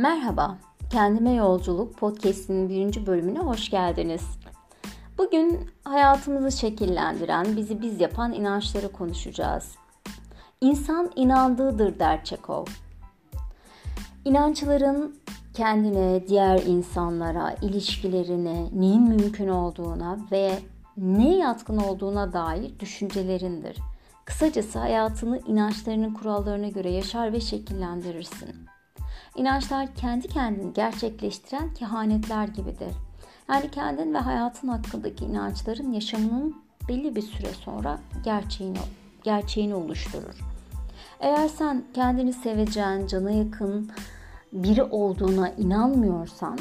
Merhaba, Kendime Yolculuk podcast'inin birinci bölümüne hoş geldiniz. Bugün hayatımızı şekillendiren, bizi biz yapan inançları konuşacağız. İnsan inandığıdır der Çekov. İnançların kendine, diğer insanlara, ilişkilerine, neyin mümkün olduğuna ve neye yatkın olduğuna dair düşüncelerindir. Kısacası hayatını inançlarının kurallarına göre yaşar ve şekillendirirsin. İnançlar kendi kendini gerçekleştiren kehanetler gibidir. Yani kendin ve hayatın hakkındaki inançların yaşamının belli bir süre sonra gerçeğini, gerçeğini oluşturur. Eğer sen kendini seveceğin, cana yakın biri olduğuna inanmıyorsan,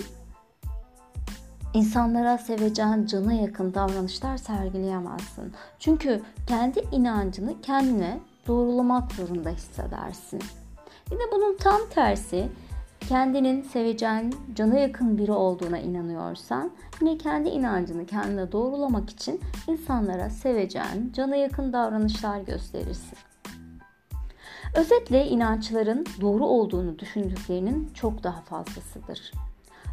insanlara seveceğin, cana yakın davranışlar sergileyemezsin. Çünkü kendi inancını kendine doğrulamak zorunda hissedersin. Bir de bunun tam tersi kendinin seveceğin, cana yakın biri olduğuna inanıyorsan yine kendi inancını kendine doğrulamak için insanlara seveceğin, cana yakın davranışlar gösterirsin. Özetle inançların doğru olduğunu düşündüklerinin çok daha fazlasıdır.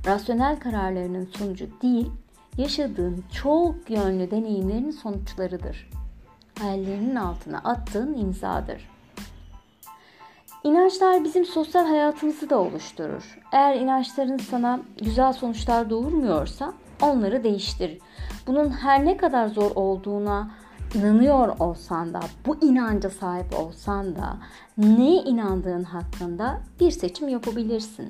Rasyonel kararlarının sonucu değil, yaşadığın çok yönlü deneyimlerin sonuçlarıdır. Hayallerinin altına attığın imzadır. İnançlar bizim sosyal hayatımızı da oluşturur. Eğer inançların sana güzel sonuçlar doğurmuyorsa onları değiştir. Bunun her ne kadar zor olduğuna inanıyor olsan da, bu inanca sahip olsan da neye inandığın hakkında bir seçim yapabilirsin.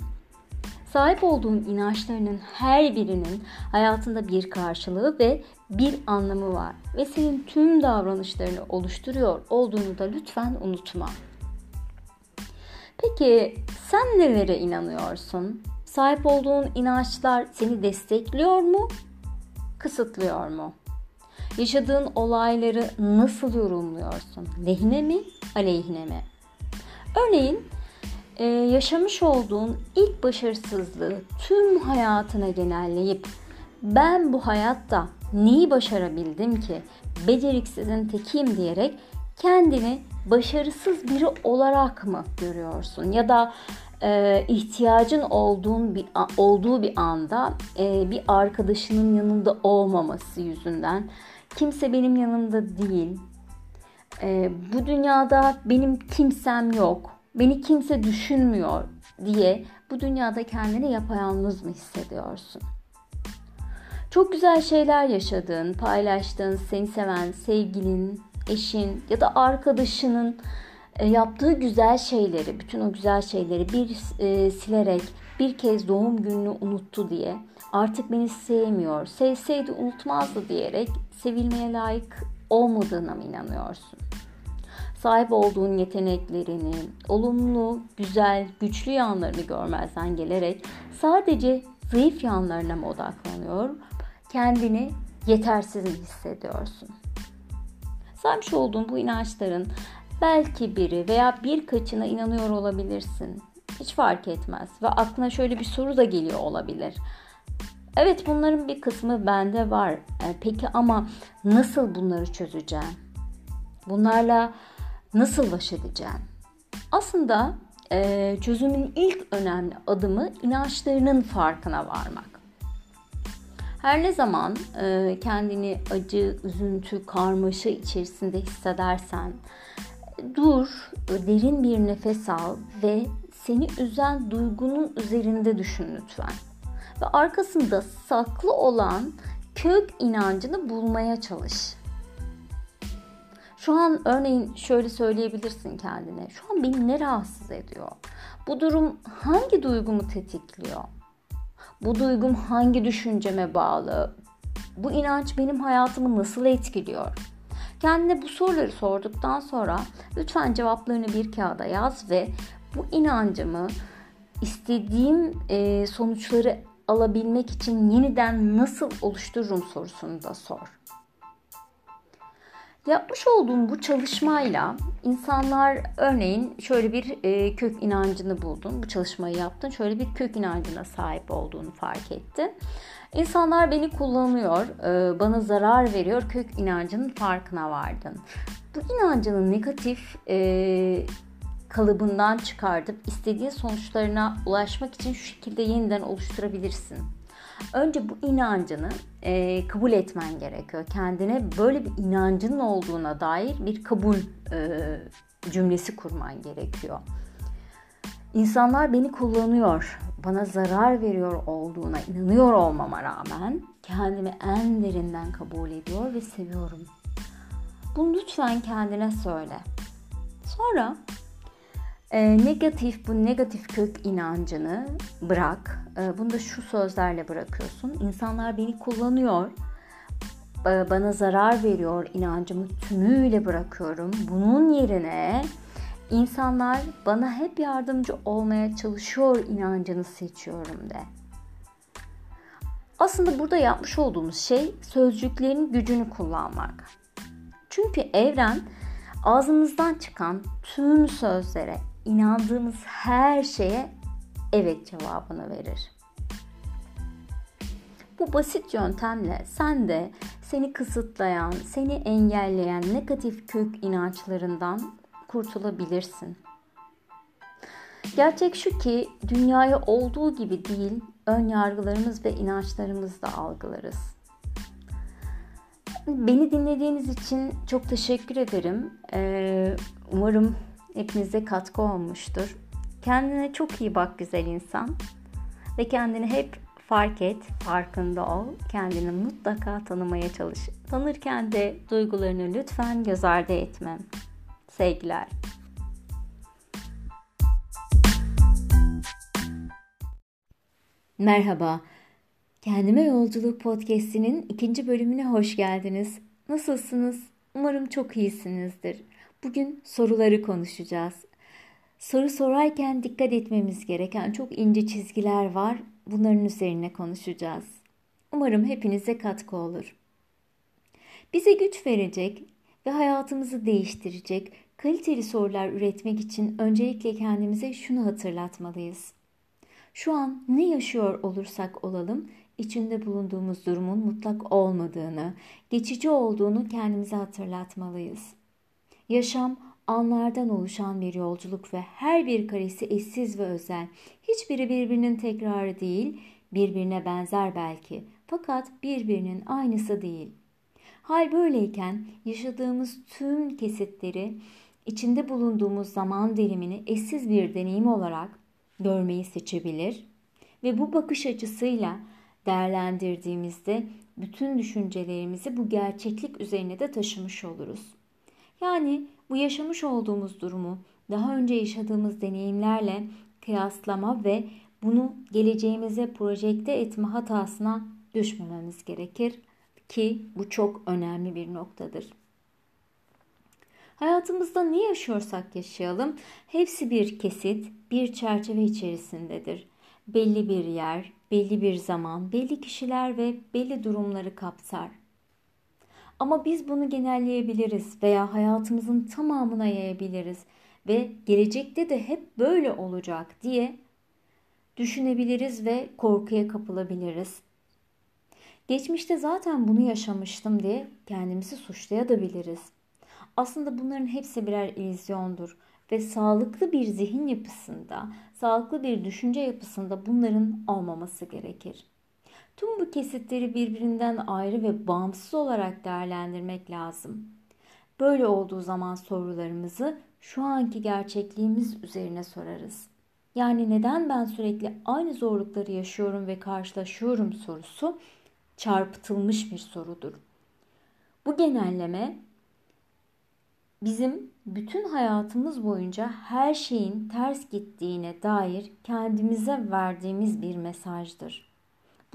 Sahip olduğun inançlarının her birinin hayatında bir karşılığı ve bir anlamı var ve senin tüm davranışlarını oluşturuyor olduğunu da lütfen unutma. Peki sen nelere inanıyorsun? Sahip olduğun inançlar seni destekliyor mu? Kısıtlıyor mu? Yaşadığın olayları nasıl yorumluyorsun? Lehine mi, aleyhine mi? Örneğin e, yaşamış olduğun ilk başarısızlığı tüm hayatına genelleyip ben bu hayatta neyi başarabildim ki beceriksizin tekiyim diyerek kendini başarısız biri olarak mı görüyorsun ya da e, ihtiyacın olduğun bir olduğu bir anda e, bir arkadaşının yanında olmaması yüzünden kimse benim yanımda değil e, bu dünyada benim kimsem yok beni kimse düşünmüyor diye bu dünyada kendini yapayalnız mı hissediyorsun? Çok güzel şeyler yaşadığın, paylaştığın, seni seven sevgilin, eşin ya da arkadaşının e, yaptığı güzel şeyleri, bütün o güzel şeyleri bir e, silerek bir kez doğum gününü unuttu diye artık beni sevmiyor, sevseydi unutmazdı diyerek sevilmeye layık olmadığına mı inanıyorsun? Sahip olduğun yeteneklerini, olumlu, güzel, güçlü yanlarını görmezden gelerek sadece zayıf yanlarına mı odaklanıyor? Kendini yetersiz mi hissediyorsun? Sahip olduğun bu inançların belki biri veya birkaçına inanıyor olabilirsin. Hiç fark etmez ve aklına şöyle bir soru da geliyor olabilir. Evet bunların bir kısmı bende var. E, peki ama nasıl bunları çözeceğim? Bunlarla nasıl baş edeceğim? Aslında e, çözümün ilk önemli adımı inançlarının farkına varmak. Her ne zaman e, kendini acı, üzüntü, karmaşa içerisinde hissedersen dur, derin bir nefes al ve seni üzen duygunun üzerinde düşün lütfen. Ve arkasında saklı olan kök inancını bulmaya çalış. Şu an örneğin şöyle söyleyebilirsin kendine. Şu an beni ne rahatsız ediyor? Bu durum hangi duygumu tetikliyor? Bu duygum hangi düşünceme bağlı? Bu inanç benim hayatımı nasıl etkiliyor? Kendine bu soruları sorduktan sonra lütfen cevaplarını bir kağıda yaz ve bu inancımı istediğim e, sonuçları alabilmek için yeniden nasıl oluştururum sorusunu da sor. Yapmış olduğum bu çalışmayla insanlar örneğin şöyle bir e, kök inancını buldun. Bu çalışmayı yaptın. Şöyle bir kök inancına sahip olduğunu fark ettin. İnsanlar beni kullanıyor, e, bana zarar veriyor. Kök inancının farkına vardın. Bu inancının negatif e, kalıbından çıkartıp istediğin sonuçlarına ulaşmak için şu şekilde yeniden oluşturabilirsin. Önce bu inancını e, kabul etmen gerekiyor. Kendine böyle bir inancının olduğuna dair bir kabul e, cümlesi kurman gerekiyor. İnsanlar beni kullanıyor, bana zarar veriyor olduğuna inanıyor olmama rağmen kendimi en derinden kabul ediyor ve seviyorum. Bunu lütfen kendine söyle. Sonra e, negatif bu negatif kök inancını bırak. E, bunu da şu sözlerle bırakıyorsun. İnsanlar beni kullanıyor, e, bana zarar veriyor inancımı tümüyle bırakıyorum. Bunun yerine insanlar bana hep yardımcı olmaya çalışıyor inancını seçiyorum de. Aslında burada yapmış olduğumuz şey sözcüklerin gücünü kullanmak. Çünkü evren ağzımızdan çıkan tüm sözlere, inandığımız her şeye evet cevabını verir. Bu basit yöntemle sen de seni kısıtlayan, seni engelleyen negatif kök inançlarından kurtulabilirsin. Gerçek şu ki dünyayı olduğu gibi değil, ön yargılarımız ve inançlarımızla algılarız. Beni dinlediğiniz için çok teşekkür ederim. Ee, umarım hepinize katkı olmuştur. Kendine çok iyi bak güzel insan. Ve kendini hep fark et, farkında ol. Kendini mutlaka tanımaya çalış. Tanırken de duygularını lütfen göz ardı etmem. Sevgiler. Merhaba. Kendime Yolculuk Podcast'inin ikinci bölümüne hoş geldiniz. Nasılsınız? Umarım çok iyisinizdir. Bugün soruları konuşacağız. Soru sorarken dikkat etmemiz gereken çok ince çizgiler var. Bunların üzerine konuşacağız. Umarım hepinize katkı olur. Bize güç verecek ve hayatımızı değiştirecek kaliteli sorular üretmek için öncelikle kendimize şunu hatırlatmalıyız. Şu an ne yaşıyor olursak olalım içinde bulunduğumuz durumun mutlak olmadığını, geçici olduğunu kendimize hatırlatmalıyız. Yaşam anlardan oluşan bir yolculuk ve her bir karesi eşsiz ve özel. Hiçbiri birbirinin tekrarı değil, birbirine benzer belki fakat birbirinin aynısı değil. Hal böyleyken yaşadığımız tüm kesitleri, içinde bulunduğumuz zaman dilimini eşsiz bir deneyim olarak görmeyi seçebilir ve bu bakış açısıyla değerlendirdiğimizde bütün düşüncelerimizi bu gerçeklik üzerine de taşımış oluruz. Yani bu yaşamış olduğumuz durumu daha önce yaşadığımız deneyimlerle kıyaslama ve bunu geleceğimize projekte etme hatasına düşmememiz gerekir ki bu çok önemli bir noktadır. Hayatımızda ne yaşıyorsak yaşayalım hepsi bir kesit, bir çerçeve içerisindedir. Belli bir yer, belli bir zaman, belli kişiler ve belli durumları kapsar. Ama biz bunu genelleyebiliriz veya hayatımızın tamamına yayabiliriz ve gelecekte de hep böyle olacak diye düşünebiliriz ve korkuya kapılabiliriz. Geçmişte zaten bunu yaşamıştım diye kendimizi suçlayabiliriz. Aslında bunların hepsi birer illüzyondur ve sağlıklı bir zihin yapısında, sağlıklı bir düşünce yapısında bunların olmaması gerekir. Tüm bu kesitleri birbirinden ayrı ve bağımsız olarak değerlendirmek lazım. Böyle olduğu zaman sorularımızı şu anki gerçekliğimiz üzerine sorarız. Yani neden ben sürekli aynı zorlukları yaşıyorum ve karşılaşıyorum sorusu çarpıtılmış bir sorudur. Bu genelleme bizim bütün hayatımız boyunca her şeyin ters gittiğine dair kendimize verdiğimiz bir mesajdır.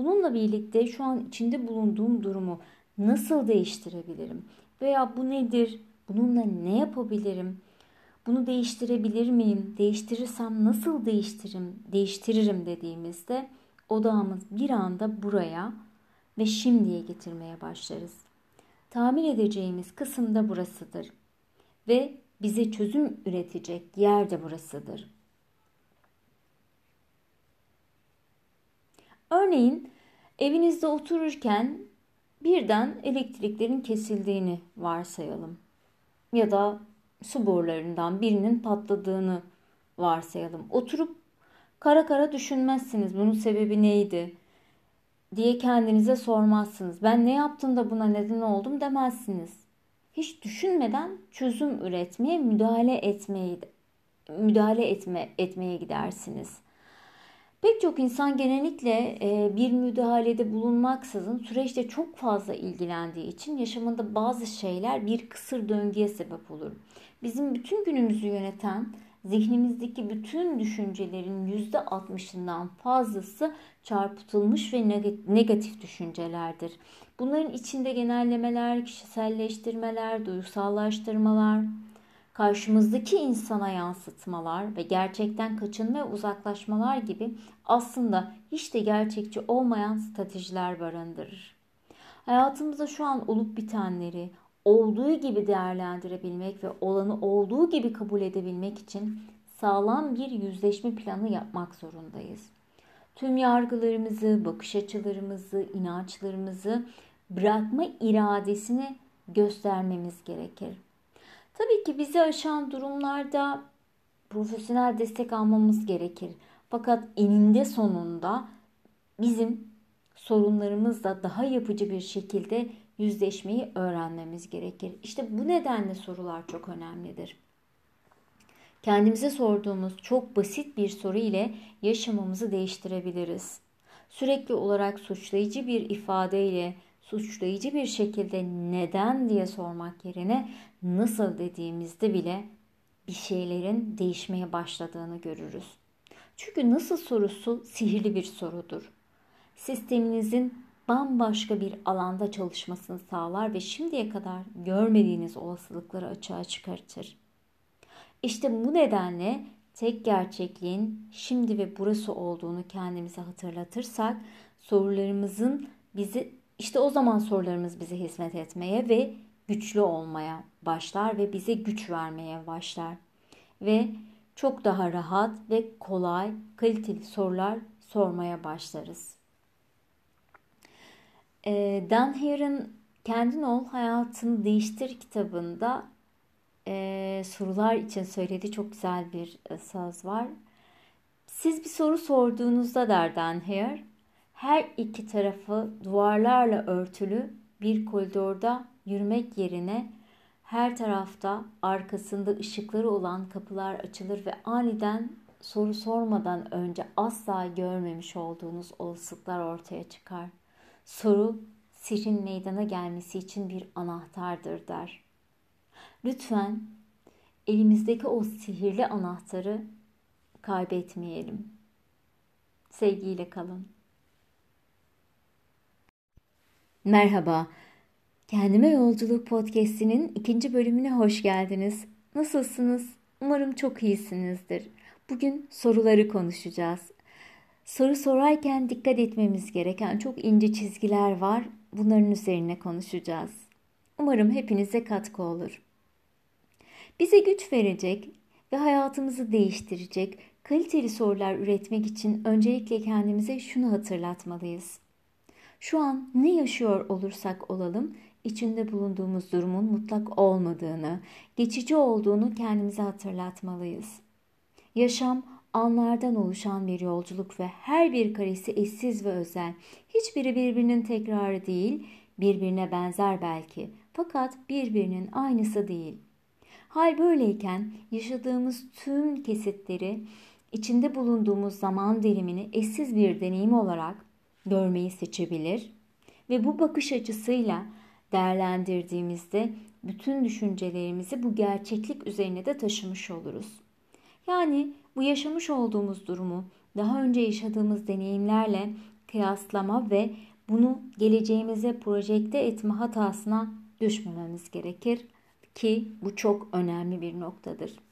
Bununla birlikte şu an içinde bulunduğum durumu nasıl değiştirebilirim? Veya bu nedir? Bununla ne yapabilirim? Bunu değiştirebilir miyim? Değiştirirsem nasıl değiştiririm? Değiştiririm dediğimizde odağımız bir anda buraya ve şimdiye getirmeye başlarız. Tahmin edeceğimiz kısım da burasıdır ve bize çözüm üretecek yer de burasıdır. Örneğin evinizde otururken birden elektriklerin kesildiğini varsayalım. Ya da su borularından birinin patladığını varsayalım. Oturup kara kara düşünmezsiniz bunun sebebi neydi diye kendinize sormazsınız. Ben ne yaptım da buna neden oldum demezsiniz. Hiç düşünmeden çözüm üretmeye, müdahale etmeye müdahale etme etmeye gidersiniz. Pek çok insan genellikle e, bir müdahalede bulunmaksızın süreçte çok fazla ilgilendiği için yaşamında bazı şeyler bir kısır döngüye sebep olur. Bizim bütün günümüzü yöneten zihnimizdeki bütün düşüncelerin %60'ından fazlası çarpıtılmış ve negatif düşüncelerdir. Bunların içinde genellemeler, kişiselleştirmeler, duygusallaştırmalar, karşımızdaki insana yansıtmalar ve gerçekten kaçınma ve uzaklaşmalar gibi aslında hiç de gerçekçi olmayan stratejiler barındırır. Hayatımızda şu an olup bitenleri olduğu gibi değerlendirebilmek ve olanı olduğu gibi kabul edebilmek için sağlam bir yüzleşme planı yapmak zorundayız. Tüm yargılarımızı, bakış açılarımızı, inançlarımızı bırakma iradesini göstermemiz gerekir. Tabii ki bizi aşan durumlarda profesyonel destek almamız gerekir. Fakat eninde sonunda bizim sorunlarımızla daha yapıcı bir şekilde yüzleşmeyi öğrenmemiz gerekir. İşte bu nedenle sorular çok önemlidir. Kendimize sorduğumuz çok basit bir soru ile yaşamımızı değiştirebiliriz. Sürekli olarak suçlayıcı bir ifadeyle suçlayıcı bir şekilde neden diye sormak yerine nasıl dediğimizde bile bir şeylerin değişmeye başladığını görürüz. Çünkü nasıl sorusu sihirli bir sorudur. Sisteminizin bambaşka bir alanda çalışmasını sağlar ve şimdiye kadar görmediğiniz olasılıkları açığa çıkartır. İşte bu nedenle tek gerçekliğin şimdi ve burası olduğunu kendimize hatırlatırsak sorularımızın bizi işte o zaman sorularımız bize hizmet etmeye ve güçlü olmaya başlar ve bize güç vermeye başlar. Ve çok daha rahat ve kolay, kaliteli sorular sormaya başlarız. E, Dan Hare'ın Kendin Ol Hayatını Değiştir kitabında e, sorular için söylediği çok güzel bir e, söz var. Siz bir soru sorduğunuzda der Dan Hare, her iki tarafı duvarlarla örtülü bir koridorda yürümek yerine her tarafta arkasında ışıkları olan kapılar açılır ve aniden soru sormadan önce asla görmemiş olduğunuz olasılıklar ortaya çıkar. Soru sirrin meydana gelmesi için bir anahtardır der. Lütfen elimizdeki o sihirli anahtarı kaybetmeyelim. Sevgiyle kalın. Merhaba. Kendime Yolculuk Podcast'inin ikinci bölümüne hoş geldiniz. Nasılsınız? Umarım çok iyisinizdir. Bugün soruları konuşacağız. Soru sorarken dikkat etmemiz gereken çok ince çizgiler var. Bunların üzerine konuşacağız. Umarım hepinize katkı olur. Bize güç verecek ve hayatımızı değiştirecek kaliteli sorular üretmek için öncelikle kendimize şunu hatırlatmalıyız. Şu an ne yaşıyor olursak olalım içinde bulunduğumuz durumun mutlak olmadığını, geçici olduğunu kendimize hatırlatmalıyız. Yaşam anlardan oluşan bir yolculuk ve her bir karesi eşsiz ve özel. Hiçbiri birbirinin tekrarı değil, birbirine benzer belki fakat birbirinin aynısı değil. Hal böyleyken yaşadığımız tüm kesitleri, içinde bulunduğumuz zaman dilimini eşsiz bir deneyim olarak görmeyi seçebilir ve bu bakış açısıyla değerlendirdiğimizde bütün düşüncelerimizi bu gerçeklik üzerine de taşımış oluruz. Yani bu yaşamış olduğumuz durumu daha önce yaşadığımız deneyimlerle kıyaslama ve bunu geleceğimize projekte etme hatasına düşmememiz gerekir ki bu çok önemli bir noktadır.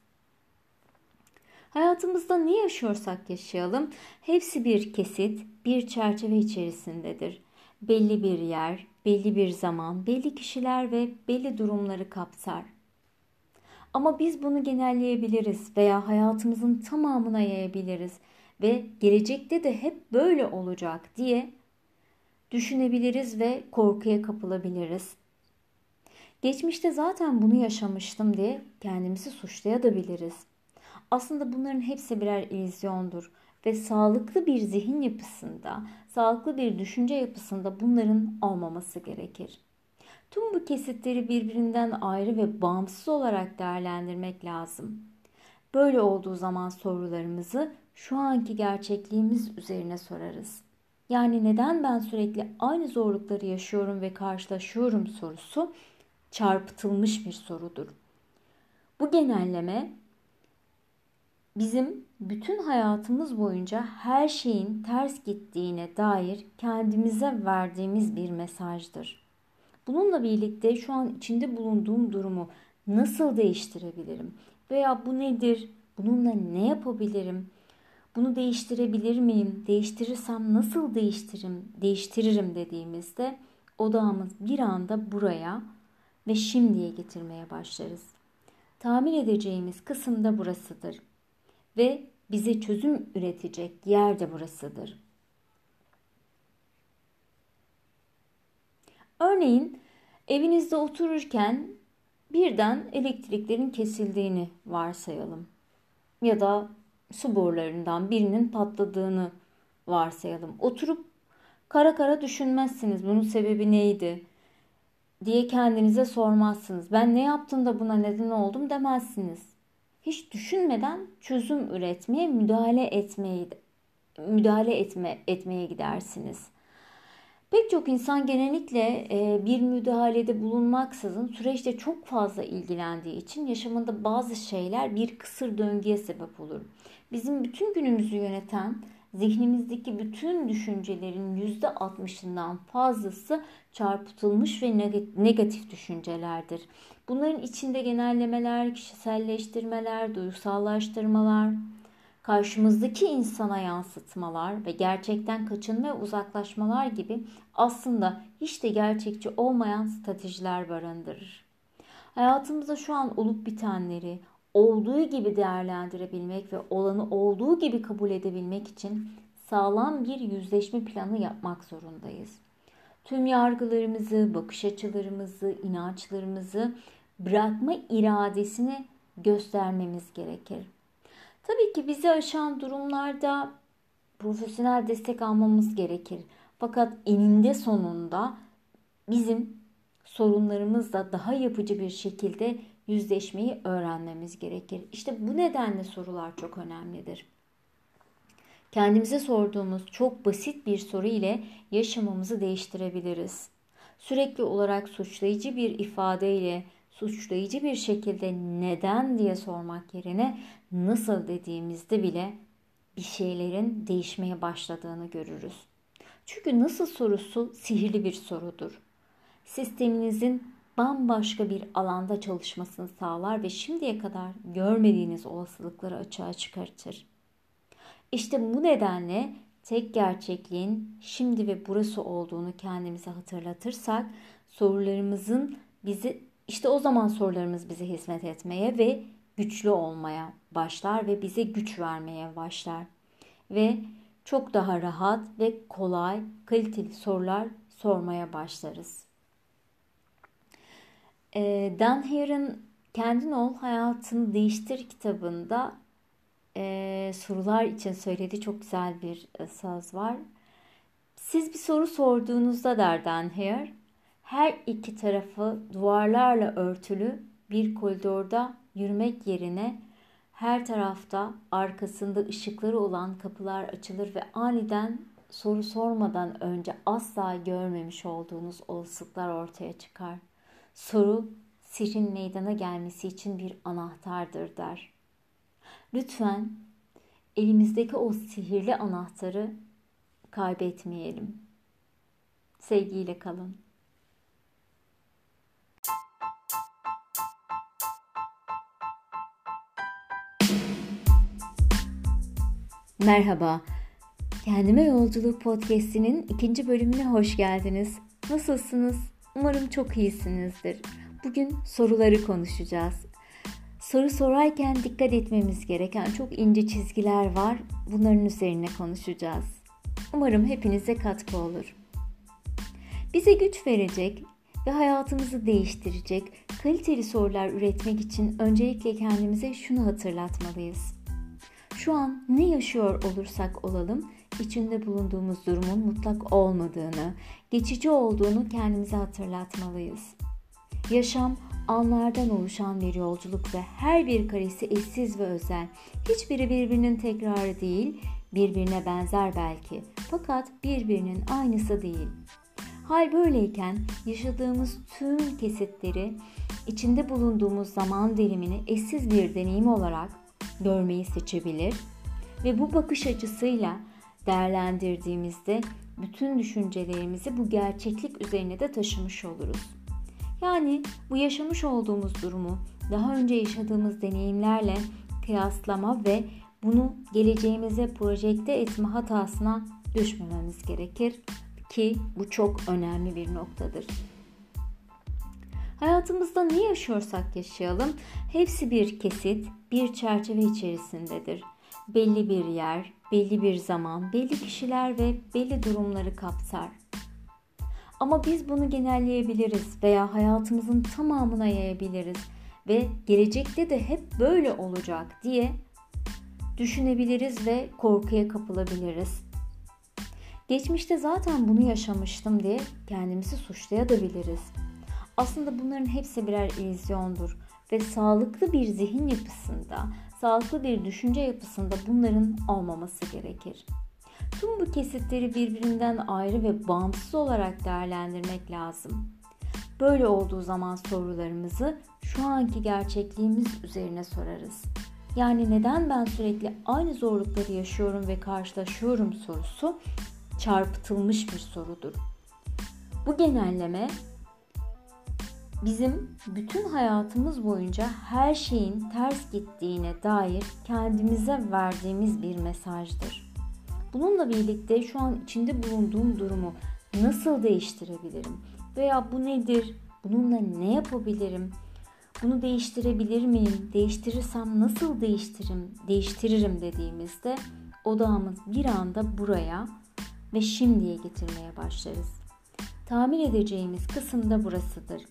Hayatımızda ne yaşıyorsak yaşayalım, hepsi bir kesit, bir çerçeve içerisindedir. Belli bir yer, belli bir zaman, belli kişiler ve belli durumları kapsar. Ama biz bunu genelleyebiliriz veya hayatımızın tamamına yayabiliriz ve gelecekte de hep böyle olacak diye düşünebiliriz ve korkuya kapılabiliriz. Geçmişte zaten bunu yaşamıştım diye kendimizi suçlayabiliriz. Aslında bunların hepsi birer illüzyondur ve sağlıklı bir zihin yapısında, sağlıklı bir düşünce yapısında bunların olmaması gerekir. Tüm bu kesitleri birbirinden ayrı ve bağımsız olarak değerlendirmek lazım. Böyle olduğu zaman sorularımızı şu anki gerçekliğimiz üzerine sorarız. Yani neden ben sürekli aynı zorlukları yaşıyorum ve karşılaşıyorum sorusu çarpıtılmış bir sorudur. Bu genelleme bizim bütün hayatımız boyunca her şeyin ters gittiğine dair kendimize verdiğimiz bir mesajdır. Bununla birlikte şu an içinde bulunduğum durumu nasıl değiştirebilirim? Veya bu nedir? Bununla ne yapabilirim? Bunu değiştirebilir miyim? Değiştirirsem nasıl değiştiririm? Değiştiririm dediğimizde odağımız bir anda buraya ve şimdiye getirmeye başlarız. Tamir edeceğimiz kısım da burasıdır ve bize çözüm üretecek yer de burasıdır. Örneğin evinizde otururken birden elektriklerin kesildiğini varsayalım. Ya da su borularından birinin patladığını varsayalım. Oturup kara kara düşünmezsiniz bunun sebebi neydi diye kendinize sormazsınız. Ben ne yaptım da buna neden oldum demezsiniz. Hiç düşünmeden çözüm üretmeye, müdahale etmeye müdahale etme etmeye gidersiniz. Pek çok insan genellikle e, bir müdahalede bulunmaksızın süreçte çok fazla ilgilendiği için yaşamında bazı şeyler bir kısır döngüye sebep olur. Bizim bütün günümüzü yöneten zihnimizdeki bütün düşüncelerin %60'ından fazlası çarpıtılmış ve negatif düşüncelerdir. Bunların içinde genellemeler, kişiselleştirmeler, duygusallaştırmalar, karşımızdaki insana yansıtmalar ve gerçekten kaçınma ve uzaklaşmalar gibi aslında hiç de gerçekçi olmayan stratejiler barındırır. Hayatımızda şu an olup bitenleri olduğu gibi değerlendirebilmek ve olanı olduğu gibi kabul edebilmek için sağlam bir yüzleşme planı yapmak zorundayız. Tüm yargılarımızı, bakış açılarımızı, inançlarımızı bırakma iradesini göstermemiz gerekir. Tabii ki bizi aşan durumlarda profesyonel destek almamız gerekir. Fakat eninde sonunda bizim sorunlarımızla daha yapıcı bir şekilde yüzleşmeyi öğrenmemiz gerekir. İşte bu nedenle sorular çok önemlidir. Kendimize sorduğumuz çok basit bir soru ile yaşamımızı değiştirebiliriz. Sürekli olarak suçlayıcı bir ifadeyle suçlayıcı bir şekilde neden diye sormak yerine nasıl dediğimizde bile bir şeylerin değişmeye başladığını görürüz. Çünkü nasıl sorusu sihirli bir sorudur. Sisteminizin bambaşka bir alanda çalışmasını sağlar ve şimdiye kadar görmediğiniz olasılıkları açığa çıkartır. İşte bu nedenle tek gerçekliğin şimdi ve burası olduğunu kendimize hatırlatırsak sorularımızın bizi işte o zaman sorularımız bize hizmet etmeye ve güçlü olmaya başlar ve bize güç vermeye başlar. Ve çok daha rahat ve kolay, kaliteli sorular sormaya başlarız. E, Dan Hare'ın Kendin Ol Hayatını Değiştir kitabında e, sorular için söylediği çok güzel bir e, söz var. Siz bir soru sorduğunuzda der Dan Hare, her iki tarafı duvarlarla örtülü bir koridorda yürümek yerine her tarafta arkasında ışıkları olan kapılar açılır ve aniden soru sormadan önce asla görmemiş olduğunuz olasılıklar ortaya çıkar. Soru sirrin meydana gelmesi için bir anahtardır der. Lütfen elimizdeki o sihirli anahtarı kaybetmeyelim. Sevgiyle kalın. Merhaba. Kendime Yolculuk Podcast'inin ikinci bölümüne hoş geldiniz. Nasılsınız? Umarım çok iyisinizdir. Bugün soruları konuşacağız. Soru sorarken dikkat etmemiz gereken çok ince çizgiler var. Bunların üzerine konuşacağız. Umarım hepinize katkı olur. Bize güç verecek ve hayatımızı değiştirecek kaliteli sorular üretmek için öncelikle kendimize şunu hatırlatmalıyız. Şu an ne yaşıyor olursak olalım içinde bulunduğumuz durumun mutlak olmadığını, geçici olduğunu kendimize hatırlatmalıyız. Yaşam anlardan oluşan bir yolculuk ve her bir karesi eşsiz ve özel. Hiçbiri birbirinin tekrarı değil, birbirine benzer belki fakat birbirinin aynısı değil. Hal böyleyken yaşadığımız tüm kesitleri içinde bulunduğumuz zaman dilimini eşsiz bir deneyim olarak görmeyi seçebilir ve bu bakış açısıyla değerlendirdiğimizde bütün düşüncelerimizi bu gerçeklik üzerine de taşımış oluruz. Yani bu yaşamış olduğumuz durumu daha önce yaşadığımız deneyimlerle kıyaslama ve bunu geleceğimize projekte etme hatasına düşmememiz gerekir ki bu çok önemli bir noktadır. Hayatımızda ne yaşıyorsak yaşayalım, hepsi bir kesit, bir çerçeve içerisindedir. Belli bir yer, belli bir zaman, belli kişiler ve belli durumları kapsar. Ama biz bunu genelleyebiliriz veya hayatımızın tamamına yayabiliriz ve gelecekte de hep böyle olacak diye düşünebiliriz ve korkuya kapılabiliriz. Geçmişte zaten bunu yaşamıştım diye kendimizi suçlayabiliriz. Aslında bunların hepsi birer illüzyondur ve sağlıklı bir zihin yapısında, sağlıklı bir düşünce yapısında bunların olmaması gerekir. Tüm bu kesitleri birbirinden ayrı ve bağımsız olarak değerlendirmek lazım. Böyle olduğu zaman sorularımızı şu anki gerçekliğimiz üzerine sorarız. Yani neden ben sürekli aynı zorlukları yaşıyorum ve karşılaşıyorum sorusu çarpıtılmış bir sorudur. Bu genelleme bizim bütün hayatımız boyunca her şeyin ters gittiğine dair kendimize verdiğimiz bir mesajdır. Bununla birlikte şu an içinde bulunduğum durumu nasıl değiştirebilirim? Veya bu nedir? Bununla ne yapabilirim? Bunu değiştirebilir miyim? Değiştirirsem nasıl değiştiririm? Değiştiririm dediğimizde odağımız bir anda buraya ve şimdiye getirmeye başlarız. Tamir edeceğimiz kısım da burasıdır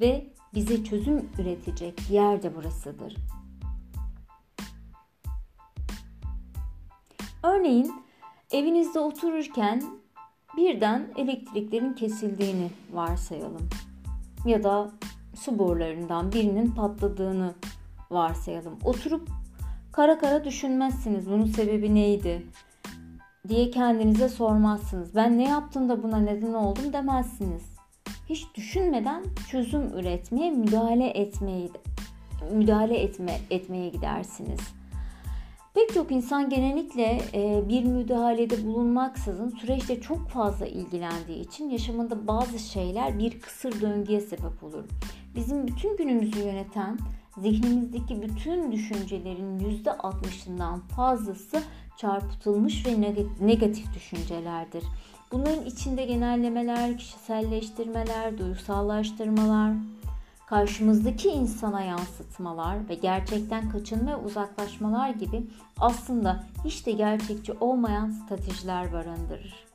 ve bize çözüm üretecek yer de burasıdır. Örneğin evinizde otururken birden elektriklerin kesildiğini varsayalım. Ya da su borularından birinin patladığını varsayalım. Oturup kara kara düşünmezsiniz bunun sebebi neydi diye kendinize sormazsınız. Ben ne yaptım da buna neden oldum demezsiniz. Hiç düşünmeden çözüm üretmeye, müdahale etmeye müdahale etme etmeye gidersiniz. Pek çok insan genellikle e, bir müdahalede bulunmaksızın süreçte çok fazla ilgilendiği için yaşamında bazı şeyler bir kısır döngüye sebep olur. Bizim bütün günümüzü yöneten zihnimizdeki bütün düşüncelerin %60'ından fazlası çarpıtılmış ve negatif düşüncelerdir. Bunların içinde genellemeler, kişiselleştirmeler, duygusallaştırmalar, karşımızdaki insana yansıtmalar ve gerçekten kaçınma ve uzaklaşmalar gibi aslında hiç de gerçekçi olmayan stratejiler barındırır.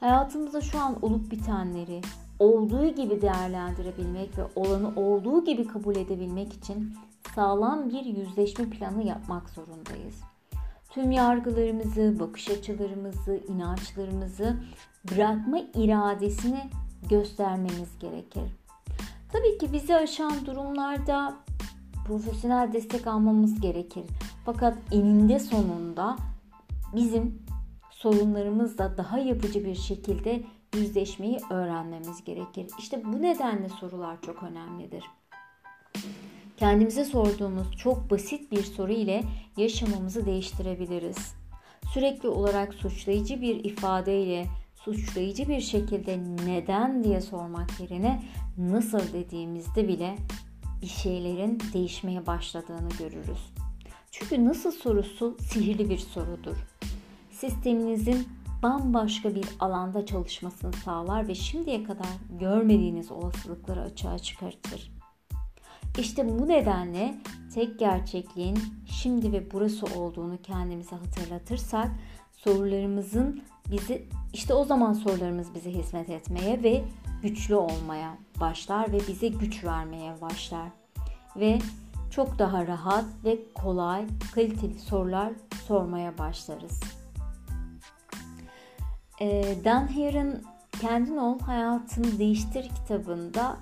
Hayatımızda şu an olup bitenleri olduğu gibi değerlendirebilmek ve olanı olduğu gibi kabul edebilmek için sağlam bir yüzleşme planı yapmak zorundayız. Tüm yargılarımızı, bakış açılarımızı, inançlarımızı bırakma iradesini göstermemiz gerekir. Tabii ki bizi aşan durumlarda profesyonel destek almamız gerekir. Fakat eninde sonunda bizim sorunlarımızla daha yapıcı bir şekilde yüzleşmeyi öğrenmemiz gerekir. İşte bu nedenle sorular çok önemlidir. Kendimize sorduğumuz çok basit bir soru ile yaşamamızı değiştirebiliriz. Sürekli olarak suçlayıcı bir ifadeyle suçlayıcı bir şekilde neden diye sormak yerine nasıl dediğimizde bile bir şeylerin değişmeye başladığını görürüz. Çünkü nasıl sorusu sihirli bir sorudur. Sisteminizin bambaşka bir alanda çalışmasını sağlar ve şimdiye kadar görmediğiniz olasılıkları açığa çıkartır. İşte bu nedenle tek gerçekliğin şimdi ve burası olduğunu kendimize hatırlatırsak sorularımızın bizi işte o zaman sorularımız bize hizmet etmeye ve güçlü olmaya başlar ve bize güç vermeye başlar. Ve çok daha rahat ve kolay, kaliteli sorular sormaya başlarız. E, Dan Hare'ın Kendin Ol Hayatını Değiştir kitabında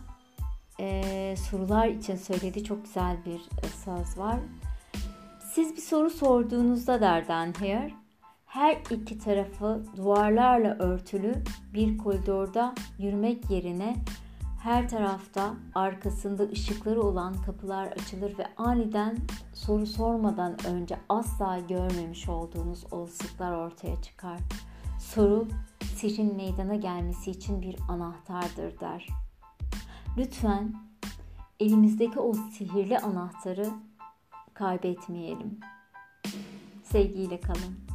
e, sorular için söylediği çok güzel bir söz var. Siz bir soru sorduğunuzda der Dan her iki tarafı duvarlarla örtülü bir koridorda yürümek yerine her tarafta arkasında ışıkları olan kapılar açılır ve aniden soru sormadan önce asla görmemiş olduğunuz olasılıklar ortaya çıkar. Soru sihrin meydana gelmesi için bir anahtardır der. Lütfen elimizdeki o sihirli anahtarı kaybetmeyelim. Sevgiyle kalın.